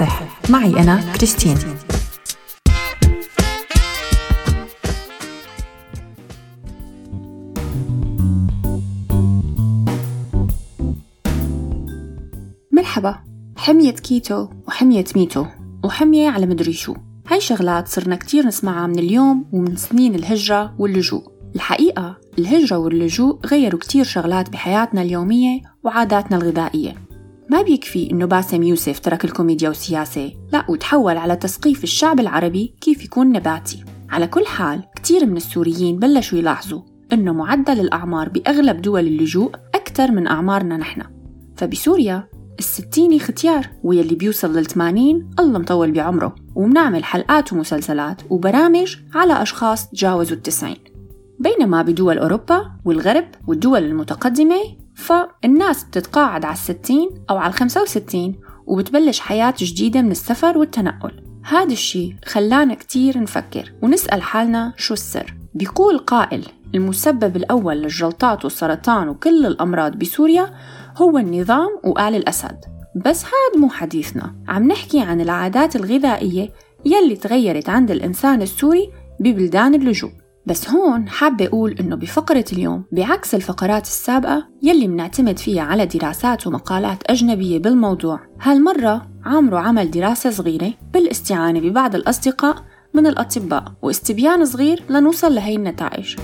صحصح معي أنا كريستين. مرحبا. حمية كيتو وحمية ميتو وحمية على مدري شو. هاي شغلات صرنا كتير نسمعها من اليوم ومن سنين الهجرة واللجوء. الحقيقة الهجرة واللجوء غيروا كتير شغلات بحياتنا اليومية وعاداتنا الغذائية. ما بيكفي إنه باسم يوسف ترك الكوميديا والسياسة. لا وتحول على تثقيف الشعب العربي كيف يكون نباتي. على كل حال كتير من السوريين بلشوا يلاحظوا إنه معدل الأعمار بأغلب دول اللجوء أكثر من أعمارنا نحن. فبسوريا الستيني ختيار ويلي بيوصل للثمانين الله مطول بعمره ومنعمل حلقات ومسلسلات وبرامج على أشخاص تجاوزوا التسعين. بينما بدول أوروبا والغرب والدول المتقدمة فالناس بتتقاعد على الستين أو على الخمسة وستين وبتبلش حياة جديدة من السفر والتنقل. هذا الشيء خلانا كتير نفكر ونسأل حالنا شو السر. بيقول قائل المسبب الأول للجلطات والسرطان وكل الأمراض بسوريا هو النظام وآل الأسد. بس هاد مو حديثنا. عم نحكي عن العادات الغذائية يلي تغيرت عند الإنسان السوري ببلدان اللجوء. بس هون حابة أقول إنه بفقرة اليوم بعكس الفقرات السابقة يلي منعتمد فيها على دراسات ومقالات أجنبية بالموضوع. هالمرة عامرو عمل دراسة صغيرة بالاستعانة ببعض الأصدقاء من الأطباء واستبيان صغير لنوصل لهي النتائج.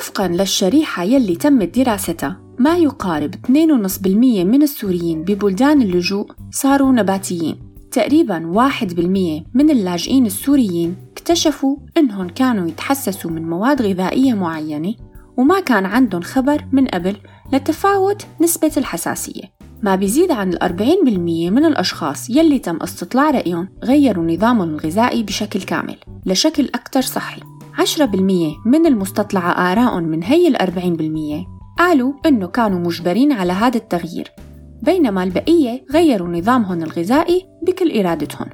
فوفقا للشريحة يلي تمت دراستها ما يقارب 2.5% من السوريين ببلدان اللجوء صاروا نباتيين. تقريبا 1% من اللاجئين السوريين اكتشفوا إنهم كانوا يتحسسوا من مواد غذائية معينة وما كان عندهم خبر من قبل لتفاوت نسبة الحساسية. ما بيزيد عن الأربعين بالمية من الأشخاص يلي تم استطلاع رأيهم غيروا نظامهم الغذائي بشكل كامل لشكل أكثر صحي. 10% من المستطلع آراء من هي الأربعين بالمية. قالوا إنه كانوا مجبرين على هذا التغيير بينما البقية غيروا نظامهم الغذائي بكل إرادتهم.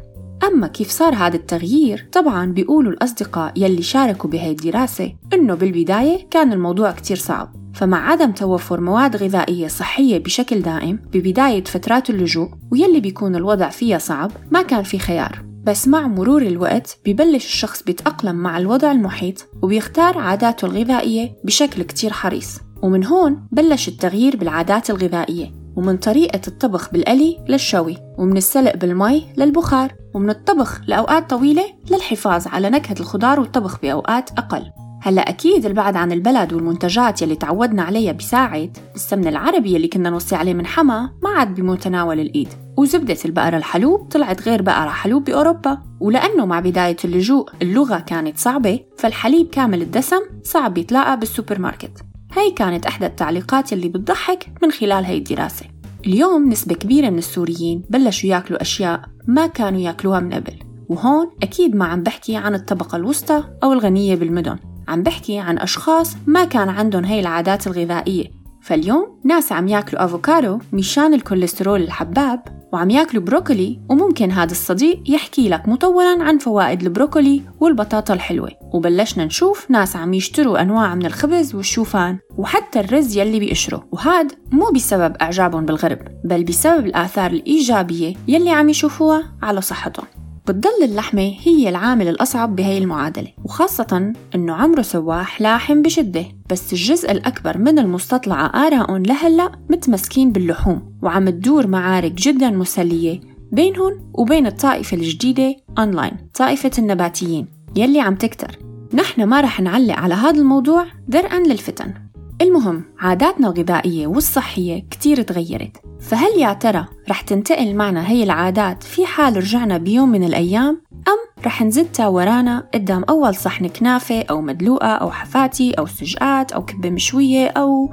أما كيف صار هذا التغيير طبعا بيقولوا الأصدقاء يلي شاركوا بهي الدراسة إنه بالبداية كان الموضوع كتير صعب. فمع عدم توفر مواد غذائية صحية بشكل دائم ببداية فترات اللجوء ويلي بيكون الوضع فيها صعب ما كان في خيار. بس مع مرور الوقت ببلش الشخص بيتأقلم مع الوضع المحيط وبيختار عاداته الغذائية بشكل كتير حريص. ومن هون بلش التغيير بالعادات الغذائية ومن طريقة الطبخ بالقلي للشوي ومن السلق بالمي للبخار ومن الطبخ لأوقات طويلة للحفاظ على نكهة الخضار والطبخ بأوقات أقل. هلا أكيد البعد عن البلد والمنتجات يلي تعودنا عليها بيساعد السمن العربي يلي كنا نوصي عليه من حما ما عاد بمتناول الإيد وزبدة البقرة الحلوب طلعت غير بقرة حلوب بأوروبا. ولأنه مع بداية اللجوء اللغة كانت صعبة فالحليب كامل الدسم صعب يتلاقى بالسوبر ماركت هاي كانت إحدى التعليقات يلي بتضحك من خلال هاي الدراسة. اليوم نسبة كبيرة من السوريين بلشوا ياكلوا أشياء ما كانوا ياكلوها من قبل وهون أكيد ما عم بحكي عن الطبقة الوسطى أو الغنية بالمدن. عم بحكي عن أشخاص ما كان عندهم هاي العادات الغذائية. فاليوم ناس عم ياكلوا أفوكادو مشان الكوليسترول الحباب وعم ياكلوا بروكولي وممكن هذا الصديق يحكي لك مطولا عن فوائد البروكولي والبطاطا الحلوة. وبلشنا نشوف ناس عم يشتروا أنواع من الخبز والشوفان وحتى الرز يلي بيقشروا وهاد مو بسبب إعجابهم بالغرب بل بسبب الآثار الإيجابية يلي عم يشوفوها على صحتهم. بتضل اللحمة هي العامل الأصعب بهي المعادلة وخاصة أنه عمرو سواح لاحم بشدة بس الجزء الأكبر من المستطلع آراء لهلأ متمسكين باللحوم وعم تدور معارك جدا مسلية بينهم وبين الطائفة الجديدة أونلاين طائفة النباتيين يلي عم تكتر. نحن ما رح نعلق على هذا الموضوع درءا للفتن. المهم عاداتنا الغذائية والصحية كتير تغيرت. فهل يا ترى رح تنتقل معنا هي العادات في حال رجعنا بيوم من الأيام؟ أم رح نزدها ورانا قدام أول صحن كنافة أو مدلوقة أو حفاتي أو سجقات أو كبة مشوية أو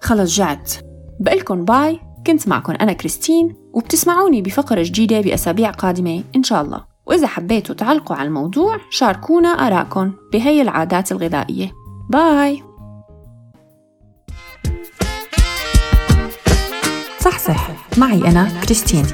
خلص جعت. بقلكن bye. كنت معكم أنا كريستين وبتسمعوني بفقرة جديدة بأسابيع قادمة إن شاء الله. وإذا حبيتوا تعلقوا على الموضوع شاركونا آراءكم بهي العادات الغذائية. bye. صح صح معي أنا كريستين.